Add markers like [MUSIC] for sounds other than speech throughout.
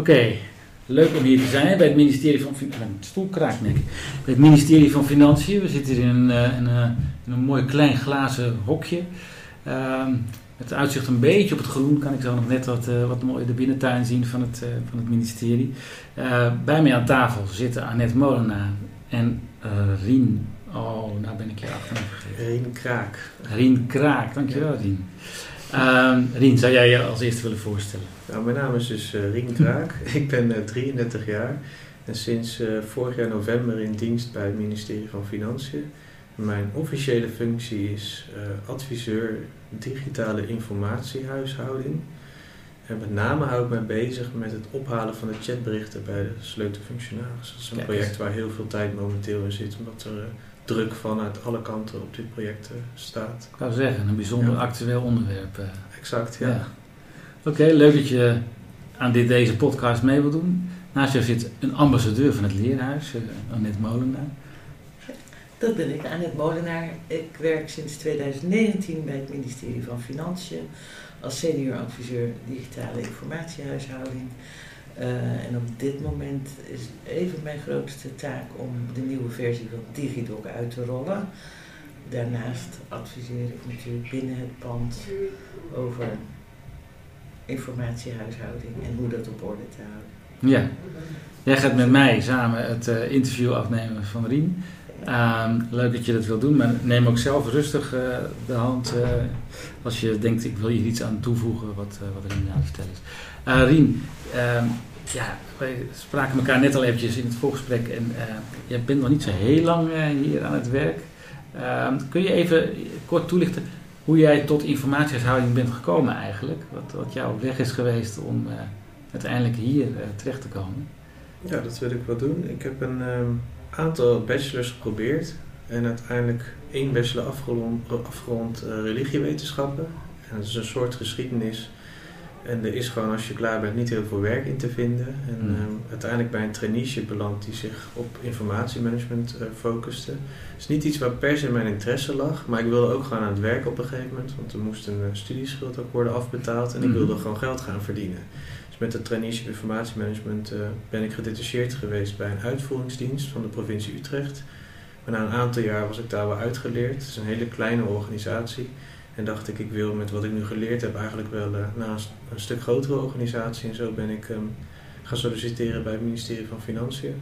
Oké, leuk om hier te zijn bij het ministerie van Financiën. stoel kraakt. Bij het ministerie van Financiën. We zitten hier in een, eh, in een, in een mooi klein glazen hokje. Uh, het uitzicht een beetje op het groen kan ik zo nog net wat, uh, wat mooi de binnentuin zien van het, uh, van het ministerie. bij mij aan tafel zitten Annette Molenaar en Rien. Oh, nou ben ik je achternaam vergeten. Rien Kraak. Rien Kraak, dankjewel Rien. Uh, Rien, zou jij je als eerste willen voorstellen? Nou, mijn naam is dus uh, Rien Kraak. [LAUGHS] ik ben uh, 33 jaar en sinds uh, vorig jaar november in dienst bij het ministerie van Financiën. Mijn officiële functie is eh, adviseur digitale informatiehuishouding. En met name hou ik mij bezig met het ophalen van de chatberichten bij de sleutelfunctionaris. Dat is een Kijk. project waar heel veel tijd momenteel in zit, omdat er druk vanuit alle kanten op dit project staat. Ik zou zeggen, een bijzonder ja. actueel onderwerp. Exact, ja. ja. Oké, okay, leuk dat je aan dit, deze podcast mee wilt doen. Naast jou zit een ambassadeur van het Leerhuis, uh, Annette Molenaar. Dat ben ik, Annette Molenaar. Ik werk sinds 2019 bij het ministerie van Financiën als senior adviseur digitale informatiehuishouding. Uh, en op dit moment is even mijn grootste taak om de nieuwe versie van DigiDoc uit te rollen. Daarnaast adviseer ik natuurlijk binnen het pand over informatiehuishouding en hoe dat op orde te houden. Ja, jij gaat met mij samen het uh, interview afnemen van Rien. Um, leuk dat je dat wil doen, maar neem ook zelf rustig uh, de hand als je denkt ik wil hier iets aan toevoegen wat, wat Rien aan het vertellen is. Rien, um, ja, wij spraken elkaar net al eventjes in het voorgesprek en je bent nog niet zo heel lang hier aan het werk. Um, kun je even kort toelichten hoe jij tot informatiehuishouding bent gekomen eigenlijk? Wat, wat jouw weg is geweest om uiteindelijk hier terecht te komen? Ja, dat wil ik wel doen. Ik heb een um, aantal bachelors geprobeerd en uiteindelijk één bachelor afgerond, religiewetenschappen. En dat is een soort geschiedenis en er is gewoon als je klaar bent niet heel veel werk in te vinden. En mm. uiteindelijk bij een traineeship beland die zich op informatiemanagement uh, focuste. Het is niet iets waar per se mijn interesse lag, maar ik wilde ook gewoon aan het werk op een gegeven moment. Want er moest een uh, studieschuld ook worden afbetaald en mm. ik wilde gewoon geld gaan verdienen. Dus met de traineeship informatiemanagement uh, ben ik gedetacheerd geweest bij een uitvoeringsdienst van de provincie Utrecht. Maar na een aantal jaar was ik daar wel uitgeleerd. Het is een hele kleine organisatie. En dacht ik, ik wil met wat ik nu geleerd heb eigenlijk wel uh, naar een, een, stuk grotere organisatie. En zo ben ik um, gaan solliciteren bij het ministerie van Financiën.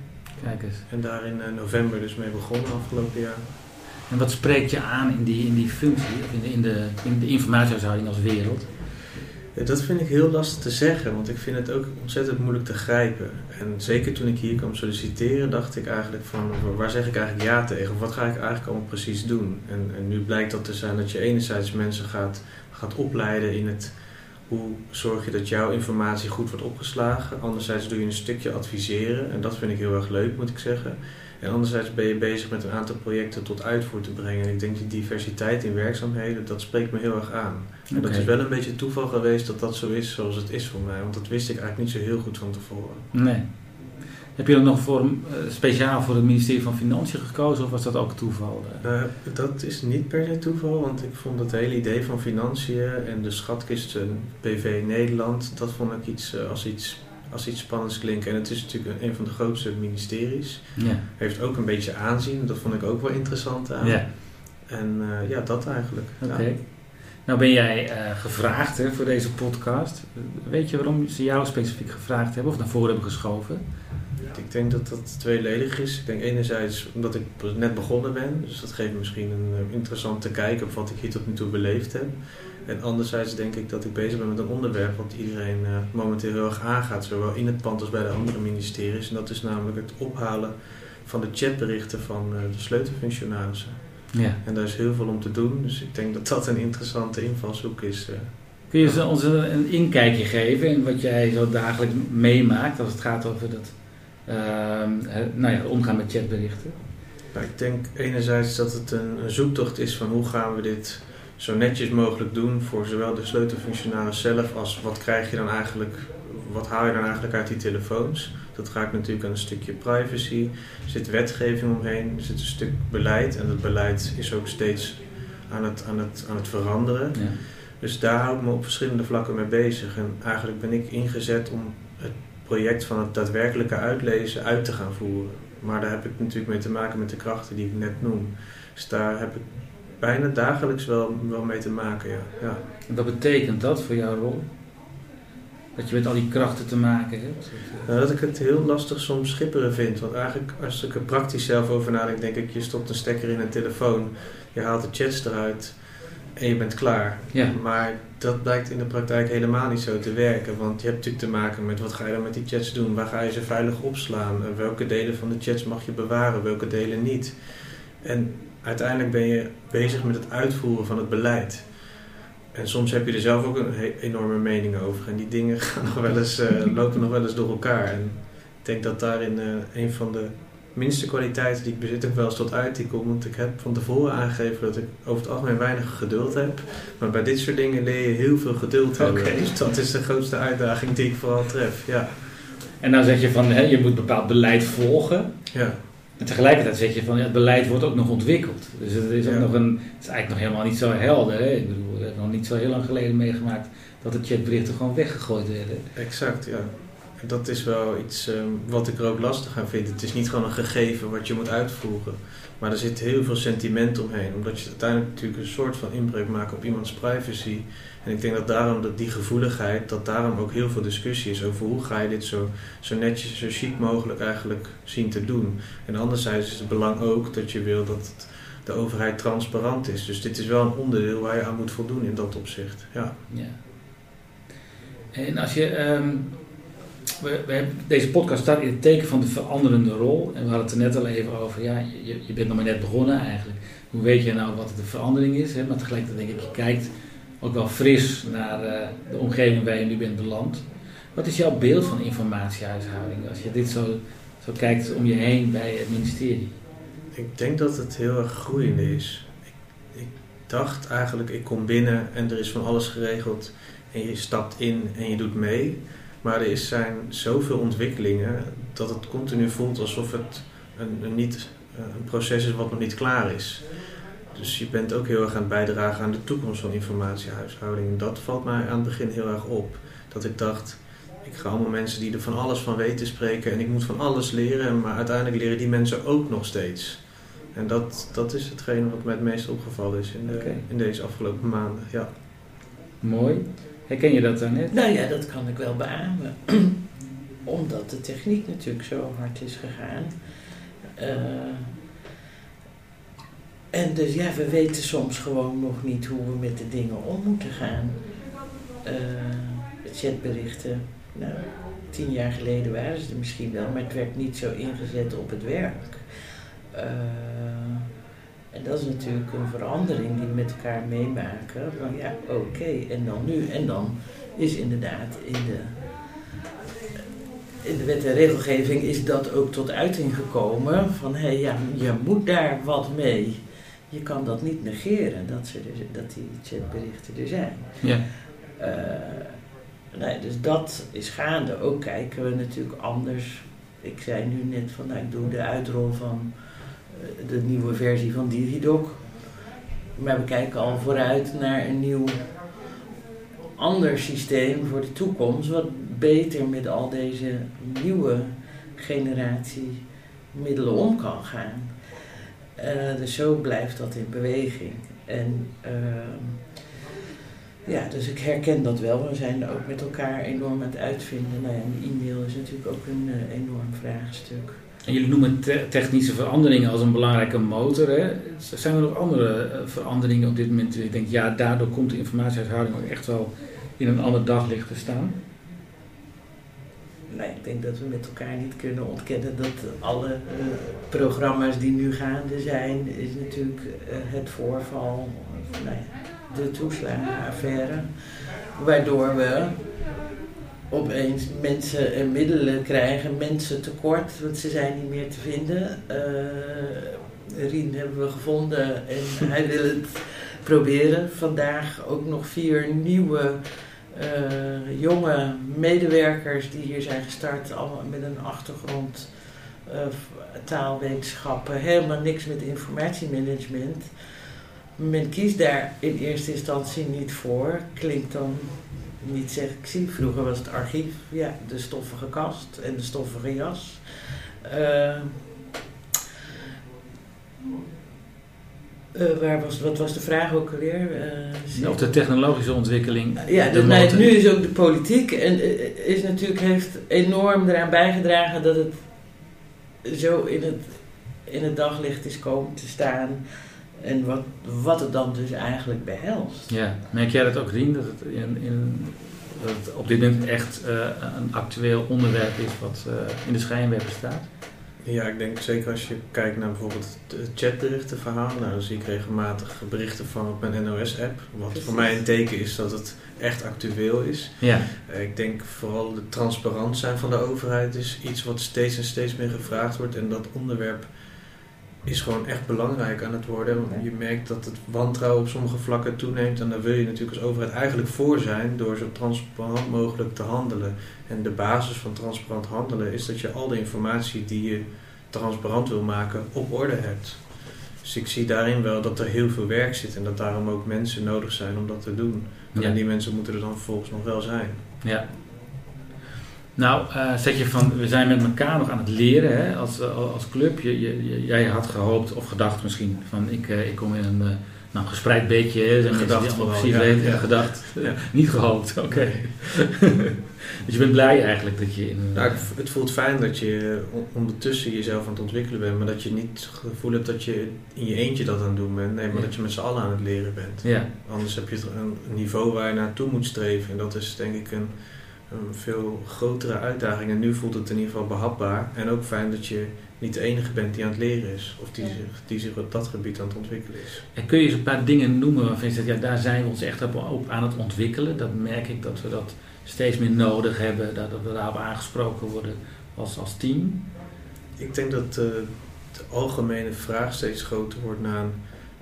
Kijk eens. En daar in uh, november dus mee begonnen afgelopen jaar. En wat spreekt je aan in die, in die functie, in de, in de, in de informatiehuishouding als wereld? Dat vind ik heel lastig te zeggen, want ik vind het ook ontzettend moeilijk te grijpen. En zeker toen ik hier kwam solliciteren, dacht ik eigenlijk van waar zeg ik eigenlijk ja tegen? Of wat ga ik eigenlijk allemaal precies doen? En, en nu blijkt dat te zijn dat je enerzijds mensen gaat, gaat opleiden in het hoe zorg je dat jouw informatie goed wordt opgeslagen. Anderzijds doe je een stukje adviseren en dat vind ik heel erg leuk moet ik zeggen. En anderzijds ben je bezig met een aantal projecten tot uitvoer te brengen. En ik denk die diversiteit in werkzaamheden, dat spreekt me heel erg aan. En okay. dat is wel een beetje toeval geweest dat dat zo is zoals het is voor mij. Want dat wist ik eigenlijk niet zo heel goed van tevoren. Nee. Heb je dan nog voor, uh, speciaal voor het ministerie van Financiën gekozen of was dat ook toeval? Uh, dat is niet per se toeval, want ik vond het hele idee van financiën en de schatkist PV Nederland, dat vond ik iets, uh, als iets als iets spannends klinken. En het is natuurlijk een van de grootste ministeries. Ja. Heeft ook een beetje aanzien. Dat vond ik ook wel interessant aan. Ja. En uh, ja, dat eigenlijk. Oké. Okay. Nou ben jij uh, gevraagd hè, voor deze podcast. Weet je waarom ze jou specifiek gevraagd hebben of naar voren hebben geschoven? Ik denk dat dat tweeledig is. Ik denk enerzijds omdat ik net begonnen ben, dus dat geeft misschien een uh, interessante kijk op wat ik hier tot nu toe beleefd heb. En anderzijds denk ik dat ik bezig ben met een onderwerp wat iedereen uh, momenteel heel erg aangaat, zowel in het pand als bij de andere ministeries. En dat is namelijk het ophalen van de chatberichten van uh, de sleutelfunctionarissen. Ja. En daar is heel veel om te doen, dus ik denk dat dat een interessante invalshoek is. Uh, Kun je ons een inkijkje geven in wat jij zo dagelijks meemaakt als het gaat over dat Ehm, nou ja, omgaan met chatberichten? Nou, ik denk enerzijds dat het een, een, zoektocht is van hoe gaan we dit zo netjes mogelijk doen voor zowel de sleutelfunctionaris zelf als wat krijg je dan eigenlijk, wat haal je dan eigenlijk uit die telefoons. Dat raakt natuurlijk aan een stukje privacy. Er zit wetgeving omheen, er zit een stuk beleid en dat beleid is ook steeds aan het, aan het, aan het veranderen. Ja. Dus daar hou ik me op verschillende vlakken mee bezig. En eigenlijk ben ik ingezet om het project van het daadwerkelijke uitlezen uit te gaan voeren. Maar daar heb ik natuurlijk mee te maken met de krachten die ik net noem. Dus daar heb ik bijna dagelijks wel, wel mee te maken, ja. ja. En wat betekent dat voor jouw rol? Dat je met al die krachten te maken hebt? Nou, dat ik het heel lastig soms schipperen vind. Want eigenlijk, als ik er praktisch zelf over nadenk, denk ik, je stopt een stekker in een telefoon, je haalt de chats eruit en je bent klaar. Ja. Maar dat blijkt in de praktijk helemaal niet zo te werken. Want je hebt natuurlijk te maken met wat ga je dan met die chats doen? Waar ga je ze veilig opslaan? Welke delen van de chats mag je bewaren? Welke delen niet? En uiteindelijk ben je bezig met het uitvoeren van het beleid. En soms heb je er zelf ook een enorme mening over. En die dingen [LAUGHS] gaan nog wel eens, uh, [LAUGHS] lopen nog wel eens door elkaar. En ik denk dat daarin uh, een van de minste kwaliteiten die ik bezit ook wel eens tot uiting komt. Want ik heb van tevoren aangegeven dat ik over het algemeen weinig geduld heb. Maar bij dit soort dingen leer je heel veel geduld hebben. Dus dat is de grootste uitdaging die ik vooral tref. Ja. En dan zeg je van hè, je moet bepaald beleid volgen. Ja. En tegelijkertijd zeg je van ja, het beleid wordt ook nog ontwikkeld. Dus het is, ook nog een, het is eigenlijk nog helemaal niet zo helder. Hè? Ik bedoel, we hebben nog niet zo heel lang geleden meegemaakt dat de chatberichten gewoon weggegooid werden. Exact, ja dat is wel iets ehm, wat ik er ook lastig aan vind. Het is niet gewoon een gegeven wat je moet uitvoeren. Maar er zit heel veel sentiment omheen. Omdat je uiteindelijk natuurlijk een soort van inbreuk maakt op iemands privacy. En ik denk dat daarom dat die gevoeligheid, dat daarom ook heel veel discussie is over hoe ga je dit zo, zo netjes, zo chic mogelijk eigenlijk zien te doen. En anderzijds is het belang ook dat je wil dat de overheid transparant is. Dus dit is wel een onderdeel waar je aan moet voldoen in dat opzicht. Ja. ja. En als je ehm, we, hebben, deze podcast staat in het teken van de veranderende rol. En we hadden het er net al even over. Ja, je, je bent nog maar net begonnen eigenlijk. Hoe weet je nou wat de verandering is? Hè? Maar tegelijkertijd denk ik, je kijkt ook wel fris naar uh, de omgeving waar je nu bent beland. Wat is jouw beeld van informatiehuishouding als je dit zo, zo kijkt om je heen bij het ministerie? Ik denk dat het heel erg groeiende is. Ik, ik dacht eigenlijk, ik kom binnen en er is van alles geregeld. En je stapt in en je doet mee. Maar er zijn zoveel ontwikkelingen dat het continu voelt alsof het een, een, niet, eh, een proces is wat nog niet klaar is. Dus je bent ook heel erg aan het bijdragen aan de toekomst van informatiehuishouding. En dat valt mij aan het begin heel erg op. Dat ik dacht, ik ga allemaal mensen die er van alles van weten spreken en ik moet van alles leren. Maar uiteindelijk leren die mensen ook nog steeds. En dat, dat is hetgene wat mij het meest opgevallen is in, de, in deze afgelopen maanden. Ja. Mooi. Herken je dat dan net? Nou ja, dat kan ik wel beamen. [CLEARS THROAT] Omdat de techniek natuurlijk zo hard is gegaan. Uh, en dus ja, we weten soms gewoon nog niet hoe we met de dingen om moeten gaan. Uh, chatberichten, nou, tien jaar geleden waren ze er misschien wel, maar het werd niet zo ingezet op het werk. Uh, en dat is natuurlijk een verandering die we met elkaar meemaken. Van ja, oké, en dan nu. En dan is inderdaad in de, in de wet en regelgeving is dat ook tot uiting gekomen. Van hé, hey, ja, je moet daar wat mee. Je kan dat niet negeren, dat, ze dat die chatberichten er zijn. Ja. Uh, nee, dus dat is gaande. Ook kijken we natuurlijk anders. Ik zei nu net van, nou, ik doe de uitrol van de nieuwe versie van DigiDoc. Maar we kijken al vooruit naar een nieuw ander systeem voor de toekomst, wat beter met al deze nieuwe generatie middelen om kan gaan. Uh, dus zo blijft dat in beweging. En uh, Ja, dus ik herken dat wel. We zijn ook met elkaar enorm aan het uitvinden. Nou ja, e-mail is natuurlijk ook een uh, enorm vraagstuk. En jullie noemen technische veranderingen als een belangrijke motor. Hè? Zijn er nog andere uh, veranderingen op dit moment? Ik denk, ja, daardoor komt de informatiehuishouding ook echt wel in een ander daglicht te staan. Nee, ik denk dat we met elkaar niet kunnen ontkennen dat alle uh, programma's die nu gaande zijn, is natuurlijk het voorval. Ja, de toeslagenaffaire. Waardoor we opeens mensen en middelen krijgen, mensen tekort, want ze zijn niet meer te vinden. Uh, Rien hebben we gevonden en [LAUGHS] hij wil het proberen. Vandaag ook nog vier nieuwe uh, jonge medewerkers die hier zijn gestart, allemaal met een achtergrond uh, taalwetenschappen, helemaal niks met informatiemanagement men kiest daar in eerste instantie niet voor. Klinkt dan niet sexy. Vroeger was het archief, ja, de stoffige kast en de stoffige jas. Uh, uh, waar was, wat was de vraag ook alweer? Uh, of de technologische ontwikkeling. ja, dus, nee, nu is ook de politiek en is natuurlijk, heeft enorm eraan bijgedragen dat het zo in het, in het daglicht is komen te staan. En wat, wat het dan dus eigenlijk behelst. Ja, merk jij dat ook, Rien, dat het, in, in, dat het op dit moment echt uh, een actueel onderwerp is wat uh, in de schijnwerper staat? Ja, ik denk zeker als je kijkt naar bijvoorbeeld het chatberichtenverhaal. Nou, dan zie ik regelmatig berichten van op mijn NOS-app. Wat Precies. voor mij een teken is dat het echt actueel is. Ja. Uh, ik denk vooral de transparant zijn van de overheid is iets wat steeds en steeds meer gevraagd wordt. En dat onderwerp is gewoon echt belangrijk aan het worden. Je merkt dat het wantrouwen op sommige vlakken toeneemt. En daar wil je natuurlijk als overheid eigenlijk voor zijn door zo transparant mogelijk te handelen. En de basis van transparant handelen is dat je al de informatie die je transparant wil maken op orde hebt. Dus ik zie daarin wel dat er heel veel werk zit en dat daarom ook mensen nodig zijn om dat te doen. En die mensen moeten er dan vervolgens nog wel zijn. Ja, nou, uh, zeg je van, we zijn met elkaar nog aan het leren hè, als, eh, als club. Je, je, jij had gehoopt of gedacht misschien van ik, uh, ik kom in een uh, nou, gespreid beetje. Hè, zijn gedacht die precies ja, weten. Ja. Gedacht, ja. niet gehoopt, oké. Okay. [LAUGHS] dus je bent blij eigenlijk dat je in... Nou, het voelt fijn dat je ondertussen jezelf aan het ontwikkelen bent. Maar dat je niet het gevoel hebt dat je in je eentje dat aan het doen bent. Nee, maar dat je met z'n allen aan het leren bent. Ja. Anders heb je een niveau waar je naartoe moet streven. En dat is denk ik een een veel grotere uitdaging. En nu voelt het in ieder geval behapbaar. En ook fijn dat je niet de enige bent die aan het leren is. Of die, zich, die zich op dat gebied aan het ontwikkelen is. En kun je eens een paar dingen noemen waarvan je zegt, ja, daar zijn we ons echt op, aan het ontwikkelen. Dat merk ik dat we dat steeds meer nodig hebben. Dat, we daarop aangesproken worden als, als team. Ik denk dat uh, de algemene vraag steeds groter wordt naar een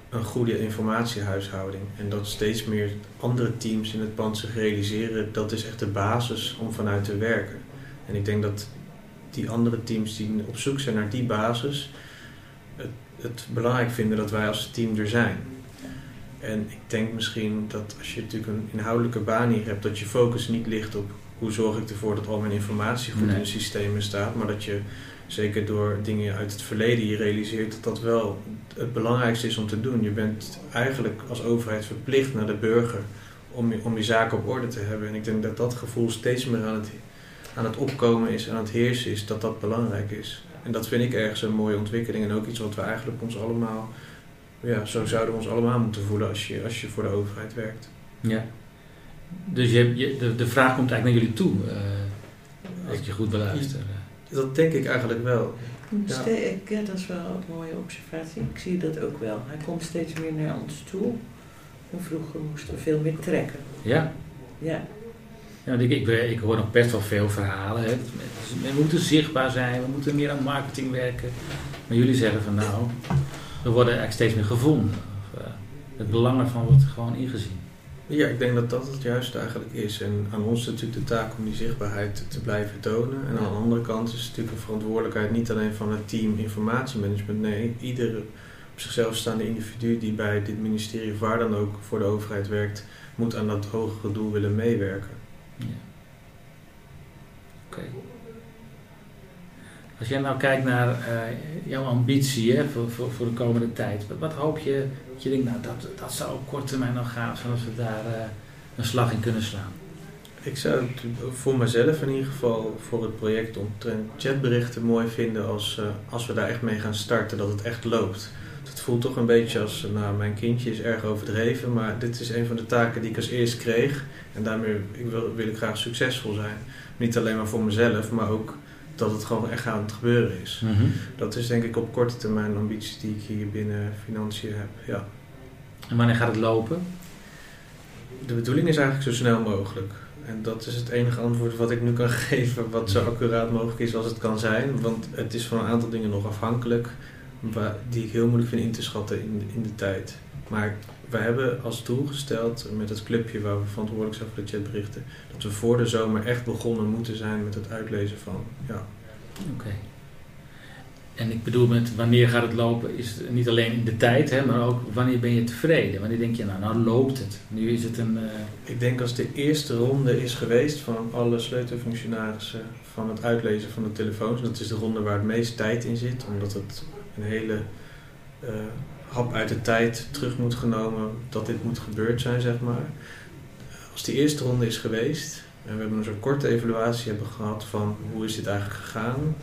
een goede informatiehuishouding. En dat steeds meer andere teams in het pand zich realiseren, dat is echt de basis om vanuit te werken. En ik denk dat die andere teams die op zoek zijn naar die basis, het, het belangrijk vinden dat wij als team er zijn. En ik denk misschien dat als je natuurlijk een inhoudelijke baan hier hebt, dat je focus niet ligt op hoe zorg ik ervoor dat al mijn informatie goed in de systemen staat, maar dat je zeker door dingen uit het verleden, je realiseert dat dat wel het belangrijkste is om te doen. Je bent eigenlijk als overheid verplicht naar de burger om je, om je zaken op orde te hebben. En ik denk dat dat gevoel steeds meer aan het, aan het opkomen is, aan het heersen is, dat dat belangrijk is. En dat vind ik ergens een mooie ontwikkeling en ook iets wat we eigenlijk ons allemaal, ja, zo zouden we ons allemaal moeten voelen als je, als je voor de overheid werkt. Ja. Dus je, je de, de vraag komt eigenlijk naar jullie toe, uh, als ik je goed beluister. Dat denk ik eigenlijk wel. Ja. ja. dat is wel een mooie observatie. Ik zie dat ook wel. Hij komt steeds meer naar ons toe. En vroeger moesten we veel meer trekken. Ja. Ja. Ja, ik, ik, ik hoor nog best wel veel verhalen. Hè. We moeten zichtbaar zijn, we moeten meer aan marketing werken. Maar jullie zeggen van nou, we worden eigenlijk steeds meer gevonden. Of, uh, het belang ervan wordt gewoon ingezien. Ja, ik denk dat dat het juist eigenlijk is. En aan ons is natuurlijk de taak om die zichtbaarheid te blijven tonen. En aan de andere kant is het natuurlijk een verantwoordelijkheid niet alleen van het team informatiemanagement. Nee, iedere op zichzelf staande individu die bij dit ministerie of waar dan ook voor de overheid werkt, moet aan dat hogere doel willen meewerken. Ja. Oké. Als jij nou kijkt naar uh, jouw ambitie hè, voor, voor, voor, de komende tijd, wat, wat, hoop je dat je denkt, nou dat, dat zou op korte termijn nog gaan, zoals we daar uh, een slag in kunnen slaan? Ik zou het voor mezelf in ieder geval voor het project omtrent chatberichten mooi vinden als, uh, als we daar echt mee gaan starten, dat het echt loopt. Het voelt toch een beetje als, nou mijn kindje is erg overdreven, maar dit is een van de taken die ik als eerst kreeg. En daarmee wil, wil ik graag succesvol zijn. Niet alleen maar voor mezelf, maar ook dat het gewoon echt aan het gebeuren is. Mhm. Dat is denk ik op korte termijn ambitie die ik hier binnen financiën heb. Ja. En wanneer gaat het lopen? De bedoeling is eigenlijk zo snel mogelijk. En dat is het enige antwoord wat ik nu kan [LAUGHS] geven, wat zo accuraat mogelijk is als het kan zijn. Want het is van een aantal dingen nog afhankelijk, die ik heel moeilijk vind in te schatten in, in de tijd. Maar we hebben als doel gesteld met het clubje waar we verantwoordelijk zijn voor de chatberichten, dat we voor de zomer echt begonnen moeten zijn met het uitlezen van. Ja. Oké. En ik bedoel met wanneer gaat het lopen, is het niet alleen in de tijd, hè, maar ook wanneer ben je tevreden? Wanneer denk je, nou, nou loopt het. Nu is het een... Eh, ik denk als de eerste ronde is geweest van alle sleutelfunctionarissen van het uitlezen van de telefoons, dat is de ronde waar het meest tijd in zit, omdat het een hele uh, hap uit de tijd terug moet genomen dat dit moet gebeurd zijn, zeg maar. Als die eerste ronde is geweest en we hebben een soort korte evaluatie hebben gehad van hoe is dit eigenlijk gegaan,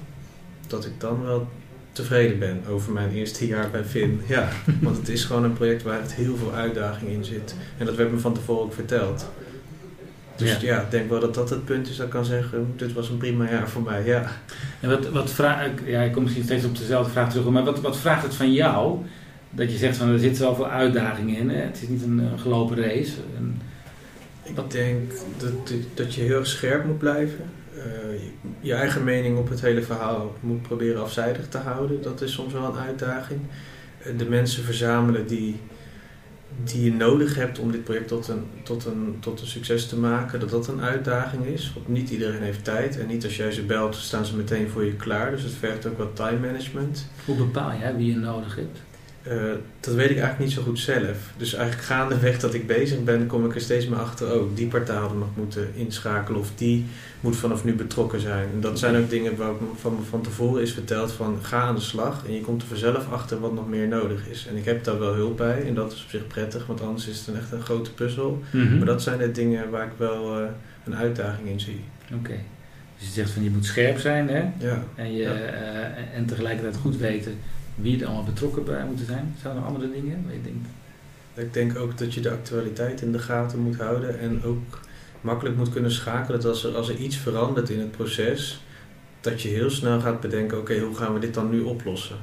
dat ik dan wel tevreden ben over mijn eerste jaar bij Finn. Ja, want het is gewoon een project waar het heel veel uitdaging in zit. En dat werd me van tevoren ook verteld. Dus ja. ik denk wel dat dat het punt is dat ik kan zeggen, dit was een prima jaar voor mij, ja. En wat, wat vraag, ja, ik kom misschien steeds op dezelfde vraag terug, maar wat, wat vraagt het van jou? Dat je zegt van er zitten zoveel uitdagingen in, hè? het is niet een, gelopen race. ik denk dat, dat je heel scherp moet blijven. Uh, je eigen mening op het hele verhaal moet proberen afzijdig te houden. Dat is soms wel een uitdaging. Uh, de mensen verzamelen die, die je nodig hebt om dit project tot een, tot, een, tot een succes te maken, dat dat een uitdaging is. Want niet iedereen heeft tijd en niet als jij ze belt, staan ze meteen voor je klaar. Dus het vergt ook wat time management. Hoe bepaal jij wie je nodig hebt? Uh, dat weet ik eigenlijk niet zo goed zelf. Dus eigenlijk gaandeweg dat ik bezig ben, kom ik er steeds meer achter. Oh, die partij had nog moeten inschakelen of die moet vanaf nu betrokken zijn. En dat zijn ook dingen waar van, van tevoren is verteld van ga aan de slag en je komt er vanzelf achter wat nog meer nodig is. En ik heb daar wel hulp bij en dat is op zich prettig, want anders is het een echt een grote puzzel. Mhm. Maar dat zijn de dingen waar ik wel uh, een uitdaging in zie. Oké. Dus je zegt van je moet scherp zijn hè? Ja. En, je, ja. Uh, en tegelijkertijd goed weten wie er allemaal betrokken bij moeten zijn? Zijn er andere dingen je denkt? Ik denk ook dat je de actualiteit in de gaten moet houden en ook makkelijk moet kunnen schakelen. Dat als er, als er iets verandert in het proces, dat je heel snel gaat bedenken: oké, hoe gaan we dit dan nu oplossen?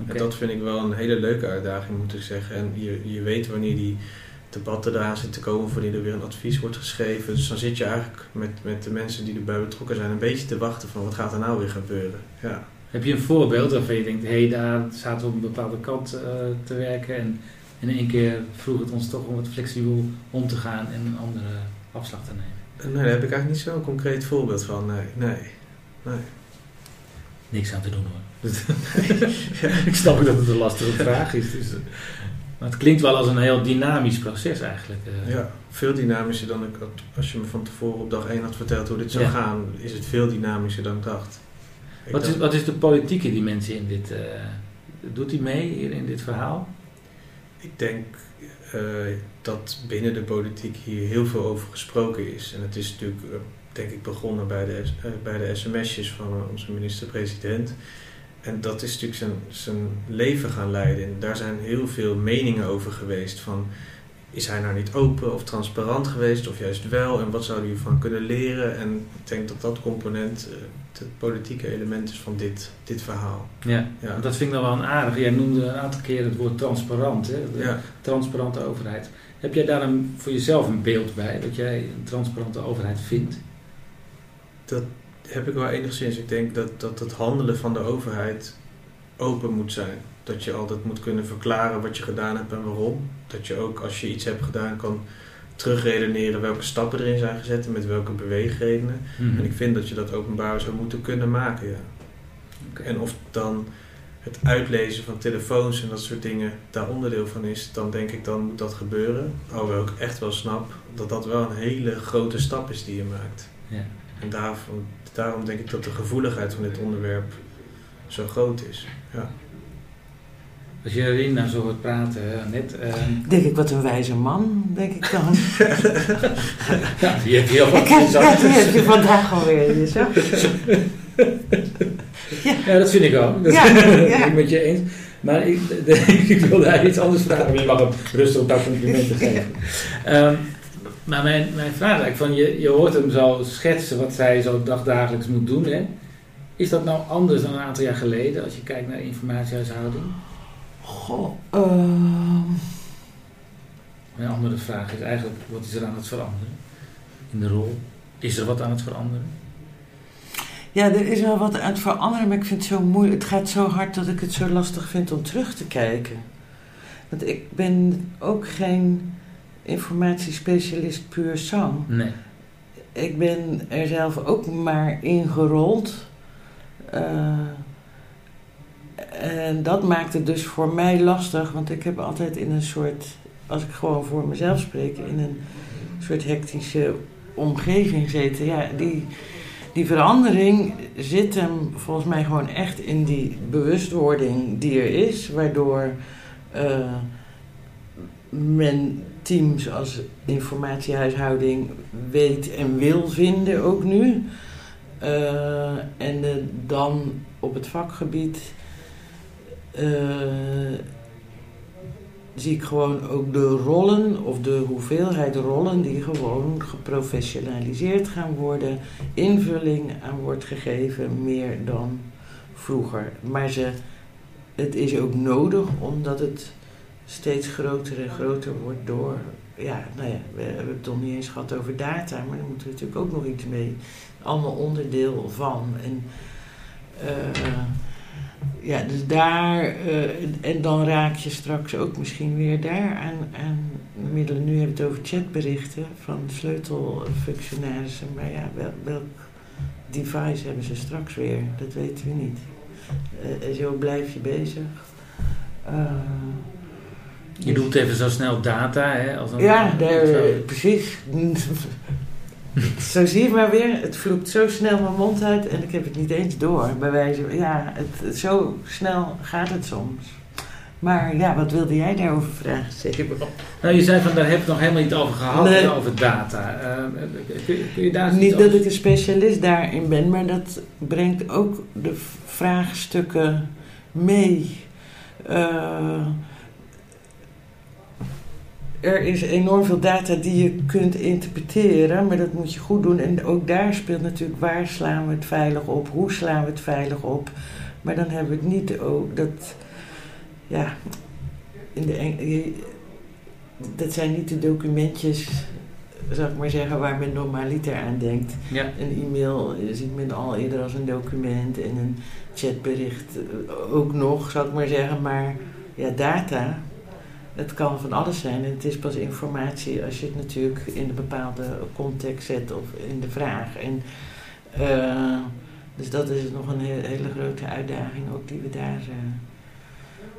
Okay. En dat vind ik wel een hele leuke uitdaging, moet ik zeggen. En je, je weet wanneer die debatten eraan zitten te komen, wanneer er weer een advies wordt geschreven. Dus dan zit je eigenlijk met, met de mensen die erbij betrokken zijn een beetje te wachten van wat gaat er nou weer gebeuren. Ja. Heb je een voorbeeld waarvan je denkt, hé, hey, daar zaten we op een bepaalde kant uh, te werken en in één keer vroeg het ons toch om wat flexibel om te gaan en een andere afslag te nemen? Nee, daar heb ik eigenlijk niet zo'n concreet voorbeeld van, nee. nee. nee. Niks aan te doen hoor. [LAUGHS] [LAUGHS] ik snap ook dat het een lastige vraag is. Dus, maar het klinkt wel als een heel dynamisch proces eigenlijk. Uh. Ja, veel dynamischer dan ik had. Als je me van tevoren op dag 1 had verteld hoe dit zou ja. gaan, is het veel dynamischer dan ik dacht. Wat is, wat is de politieke dimensie in dit? Uh, doet hij mee hier in dit verhaal? Ik denk uh, dat binnen de politiek hier heel veel over gesproken is. En het is natuurlijk, uh, denk ik, begonnen bij de, bij de sms'jes van onze minister-president. En dat is natuurlijk zijn, zijn leven gaan leiden. En daar zijn heel veel meningen over geweest. Van, is hij nou niet open of transparant geweest, of juist wel? En wat zou hij ervan kunnen leren? En ik denk dat dat component het politieke element is van dit, dit verhaal. Ja, ja. dat vind ik dan wel een aardig. Jij noemde een aantal keren het woord transparant, hè? De ja. transparante overheid. Heb jij daar een, voor jezelf een beeld bij, dat jij een transparante overheid vindt? Dat heb ik wel enigszins. Ik denk dat, dat het handelen van de overheid open moet zijn. Dat je altijd moet kunnen verklaren wat je gedaan hebt en waarom. Dat je ook als je iets hebt gedaan kan terugredeneren welke stappen erin zijn gezet en met welke beweegredenen. Mhm. En ik vind dat je dat openbaar zou moeten kunnen maken, ja. Okay. En of dan het uitlezen van telefoons en dat soort dingen daar onderdeel van is, dan denk ik dan moet dat gebeuren. Alhoewel ik echt wel snap dat dat wel een hele grote stap is die je maakt. Ja. En daarom, daarom denk ik dat de gevoeligheid van dit onderwerp zo groot is. Ja. Als je Rien nou zo hoort praten, net. Uh... Denk ik, wat een wijze man, denk ik dan. [LAUGHS] ja, die heb je al ja, die heb je vandaag alweer. Zo. [LAUGHS] ja. ja, dat vind ik ook. [LAUGHS] Dat ja, ja. ben ik met je eens. Maar ik, ik wilde daar iets anders vragen, maar je mag hem rustig op dat complimenten geven. Um, maar mijn, mijn vraag is eigenlijk van, je, je hoort hem zo schetsen wat zij zo dagdagelijks moet doen. Hè? Is dat nou anders dan een aantal jaar geleden als je kijkt naar informatiehuishouding? Goh, uh... Mijn andere vraag is eigenlijk, wat is er aan het veranderen in de rol? Is er wat aan het veranderen? Ja, er is wel wat aan het veranderen, maar ik vind het zo moeilijk. Het gaat zo hard dat ik het zo lastig vind om terug te kijken. Want ik ben ook geen informatiespecialist puur sang. Nee. Ik ben er zelf ook maar ingerold. Uh, en dat maakt het dus voor mij lastig, want ik heb altijd in een soort, als ik gewoon voor mezelf spreek, in een soort hectische omgeving gezeten. Ja, die, die verandering zit hem volgens mij gewoon echt in die bewustwording die er is, waardoor uh, men teams als informatiehuishouding weet en wil vinden ook nu. Uh, en dan op het vakgebied zie ik gewoon ook de rollen of de hoeveelheid rollen die gewoon geprofessionaliseerd gaan worden, invulling aan wordt gegeven meer dan vroeger. Maar ze, het is ook nodig omdat het steeds groter en groter wordt door, ja, nou ja, we hebben het nog niet eens gehad over data, maar daar moeten we natuurlijk ook nog iets mee. Allemaal onderdeel van. En, uh, ja, dus daar, uh, en dan raak je straks ook misschien weer daar aan, aan middelen. Nu hebben we het over chatberichten van sleutelfunctionarissen, maar ja, wel, welk device hebben ze straks weer? Dat weten we niet. Uh, en zo blijf je bezig. Uh, je doet even zo snel data, hè? Als een, ja, daar, precies. [LAUGHS] zo zie je maar weer, het vloekt zo snel mijn mond uit en ik heb het niet eens door. Bij wijze ja, het, zo snel gaat het soms. Maar ja, wat wilde jij daarover vragen, zeker? Nou, je zei van daar heb ik nog helemaal niet over gehad, nee. over data. Uh, kun, kun, je daar niet dat ik een specialist daarin ben, maar dat brengt ook de vraagstukken mee. Uh, er is enorm veel data die je kunt interpreteren, maar dat moet je goed doen. En ook daar speelt natuurlijk waar slaan we het veilig op, hoe slaan we het veilig op. Maar dan hebben we het niet ook dat, ja, in de, dat zijn niet de documentjes, zou ik maar zeggen, waar men normaliter aan denkt. Ja. Een e-mail ziet men al eerder als een document en een chatbericht ook nog, zou ik maar zeggen. Maar ja, data, het kan van alles zijn en het is pas informatie als je het natuurlijk in een bepaalde context zet of in de vraag. En, uh, dus dat is nog een hele grote uitdaging ook die we daar uh,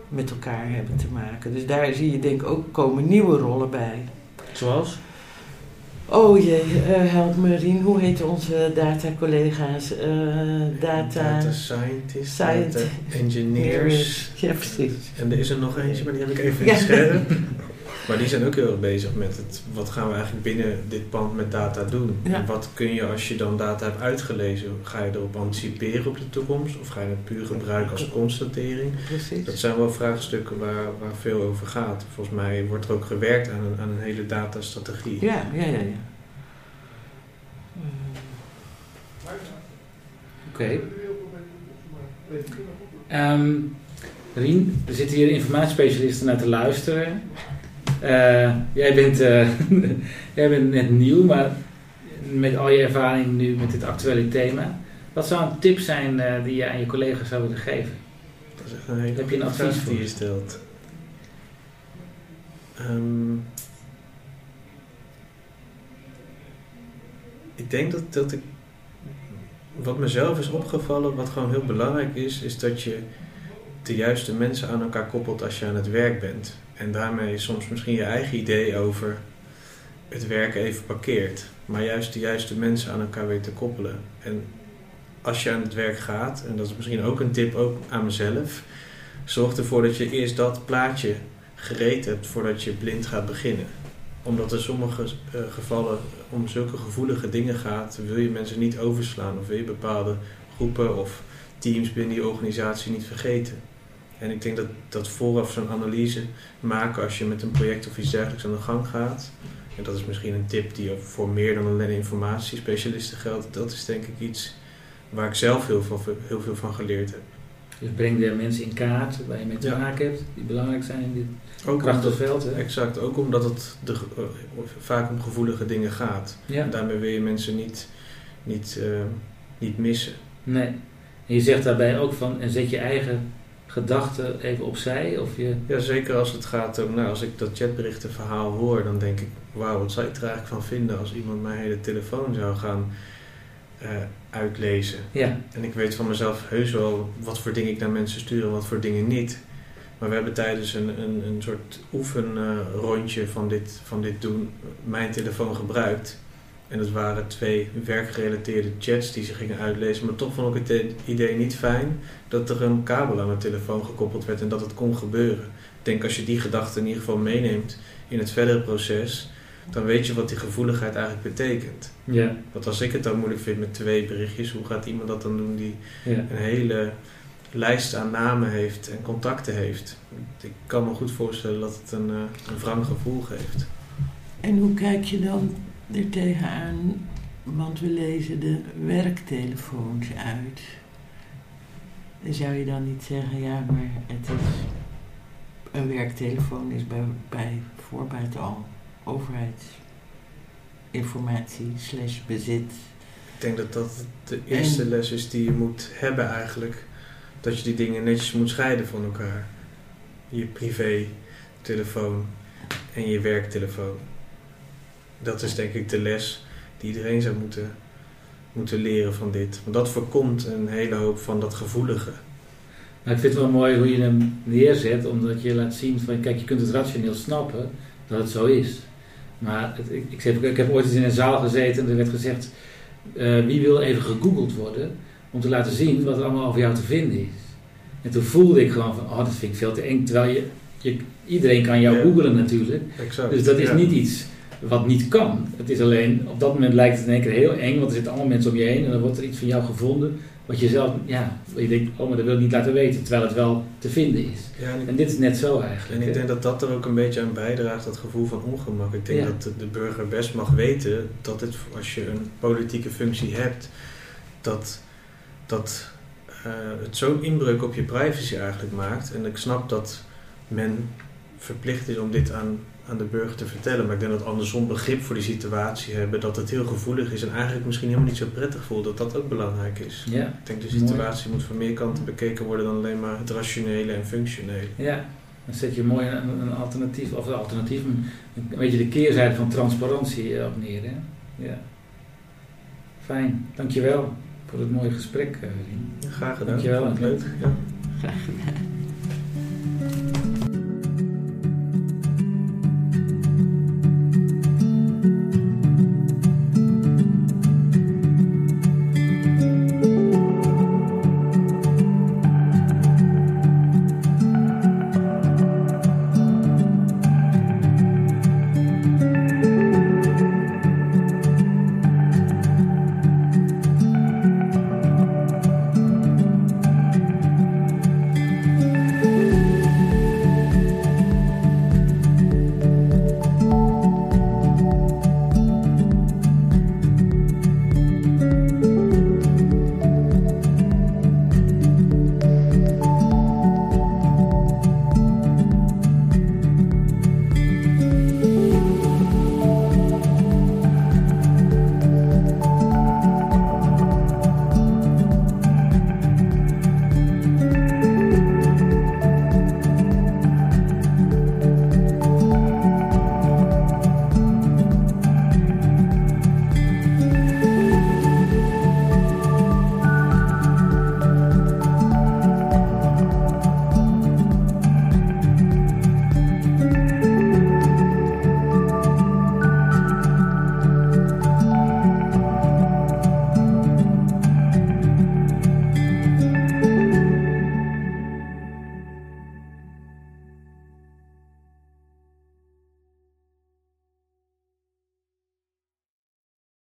met elkaar hebben te maken. Dus daar zie je denk ik ook komen nieuwe rollen bij. Zoals? Oh jee, uh, help me Rien, hoe heten onze data-collega's? Uh, data... data scientists, data engineers. Ja, precies. En er is er nog eentje, maar die heb ik even niet scherp. [LAUGHS] maar die zijn ook heel erg bezig met het, wat gaan we eigenlijk binnen dit pand met data doen? Ja. En wat kun je als je dan data hebt uitgelezen, ga je erop anticiperen op de toekomst? Of ga je het puur gebruiken als constatering? Precies. Dat zijn wel vraagstukken waar, waar veel over gaat. Volgens mij wordt er ook gewerkt aan een, aan een hele datastrategie. Ja, ja, ja. ja. Oké. Okay. Um, Rien, er zitten hier informatiespecialisten naar te luisteren. Uh, jij, bent, uh, [LAUGHS] jij bent net nieuw, maar met al je ervaring nu met dit actuele thema. Wat zou een tip zijn uh, die je aan je collega's zou willen geven? Dat is echt een hele Heb je een advies die je stelt. Um, ik denk dat, dat ik wat mezelf is opgevallen, wat gewoon heel belangrijk is, is dat je de juiste mensen aan elkaar koppelt als je aan het werk bent. En daarmee soms misschien je eigen idee over het werken even parkeert. Maar juist de juiste mensen aan elkaar weet te koppelen. En als je aan het werk gaat, en dat is misschien ook een tip ook aan mezelf, zorg ervoor dat je eerst dat plaatje gereed hebt voordat je blind gaat beginnen. Omdat er sommige uh, gevallen om zulke gevoelige dingen gaat, wil je mensen niet overslaan of wil je bepaalde groepen of teams binnen die organisatie niet vergeten. En ik denk dat, dat vooraf zo'n analyse maken als je met een project of iets dergelijks aan de gang gaat. En dat is misschien een tip die voor meer dan alleen informatiespecialisten geldt. Dat is denk ik iets waar ik zelf heel veel, heel veel van geleerd heb. Dus breng de mensen in kaart waar je mee te maken hebt, die belangrijk zijn in dit ook veld. Exact, ook omdat het de, uh, vaak om gevoelige dingen gaat. Ja. En daarmee wil je mensen niet, niet, uh, niet missen. Nee. En je zegt daarbij ook van, en zet je eigen gedachten even opzij? Of je... Ja, zeker als het gaat om, nou, als ik dat chatberichtenverhaal hoor, dan denk ik, wauw, wat zou ik er eigenlijk van vinden als iemand mijn hele telefoon zou gaan uh, uitlezen. Ja. En ik weet van mezelf heus wel wat voor dingen ik naar mensen stuur en wat voor dingen niet. Maar we hebben tijdens een, een, een soort oefenrondje uh, van, dit, van dit doen mijn telefoon gebruikt. En dat waren twee werkgerelateerde chats die ze gingen uitlezen. Maar toch vond ik het idee niet fijn dat er een kabel aan mijn telefoon gekoppeld werd en dat het kon gebeuren. Ik denk als je die gedachte in ieder geval meeneemt in het verdere proces, dan weet je wat die gevoeligheid eigenlijk betekent. Ja. Want als ik het dan moeilijk vind met twee berichtjes, hoe gaat iemand dat dan doen die ja. een hele lijst aan namen heeft en contacten heeft? Ik kan me goed voorstellen dat het een, een wrang gevoel geeft. En hoe kijk je dan er tegenaan? Want we lezen de werktelefoons uit. Zou je dan niet zeggen, ja, maar het is. Een werktelefoon is bij, bij voorbaat al overheidsinformatie slash bezit. Ik denk dat dat de eerste en, les is die je moet hebben eigenlijk. Dat je die dingen netjes moet scheiden van elkaar. Je privé telefoon en je werktelefoon. Dat is denk ik de les die iedereen zou moeten, moeten leren van dit. Want dat voorkomt een hele hoop van dat gevoelige. Maar ik vind het wel mooi hoe je hem neerzet, omdat je laat zien van kijk, je kunt het rationeel snappen dat het zo is. Maar het, ik, ik, heb, ik, heb ooit eens in een zaal gezeten en er werd gezegd: uh, wie wil even gegoogeld worden om te laten zien wat er allemaal over jou te vinden is. En toen voelde ik gewoon van: oh, dat vind ik veel te eng. Terwijl je, je iedereen kan jou ja. googelen natuurlijk. Exact. Dus dat is ja. niet iets wat niet kan. Het is alleen, op dat moment lijkt het in één keer heel eng, want er zitten allemaal mensen om je heen en dan wordt er iets van jou gevonden. Wat je zelf, ja, je denkt, oh, maar dat wil ik niet laten weten, terwijl het wel te vinden is. Ja, en, ik, en, dit is net zo eigenlijk. En ik denk dat dat er ook een beetje aan bijdraagt, dat gevoel van ongemak. Ik denk Ja. dat de, de burger best mag weten dat het, als je een politieke functie hebt, dat, dat eh, het zo'n inbreuk op je privacy eigenlijk maakt. En ik snap dat men verplicht is om dit aan, aan de burger te vertellen. Maar ik denk dat andersom begrip voor die situatie hebben, dat het heel gevoelig is en eigenlijk misschien helemaal niet zo prettig voelt, dat dat ook belangrijk is. Ja, Ik denk de Mooi. situatie moet van meer kanten bekeken worden dan alleen maar het rationele en functionele. ja. Dan zet je mooi een, een alternatief, of een alternatief, een, een beetje de keerzijde van transparantie op neer. Hè? Ja. Fijn, dankjewel voor het mooie gesprek, eh, Rien. Graag gedaan. Dankjewel. Leuk. Ja. Graag gedaan.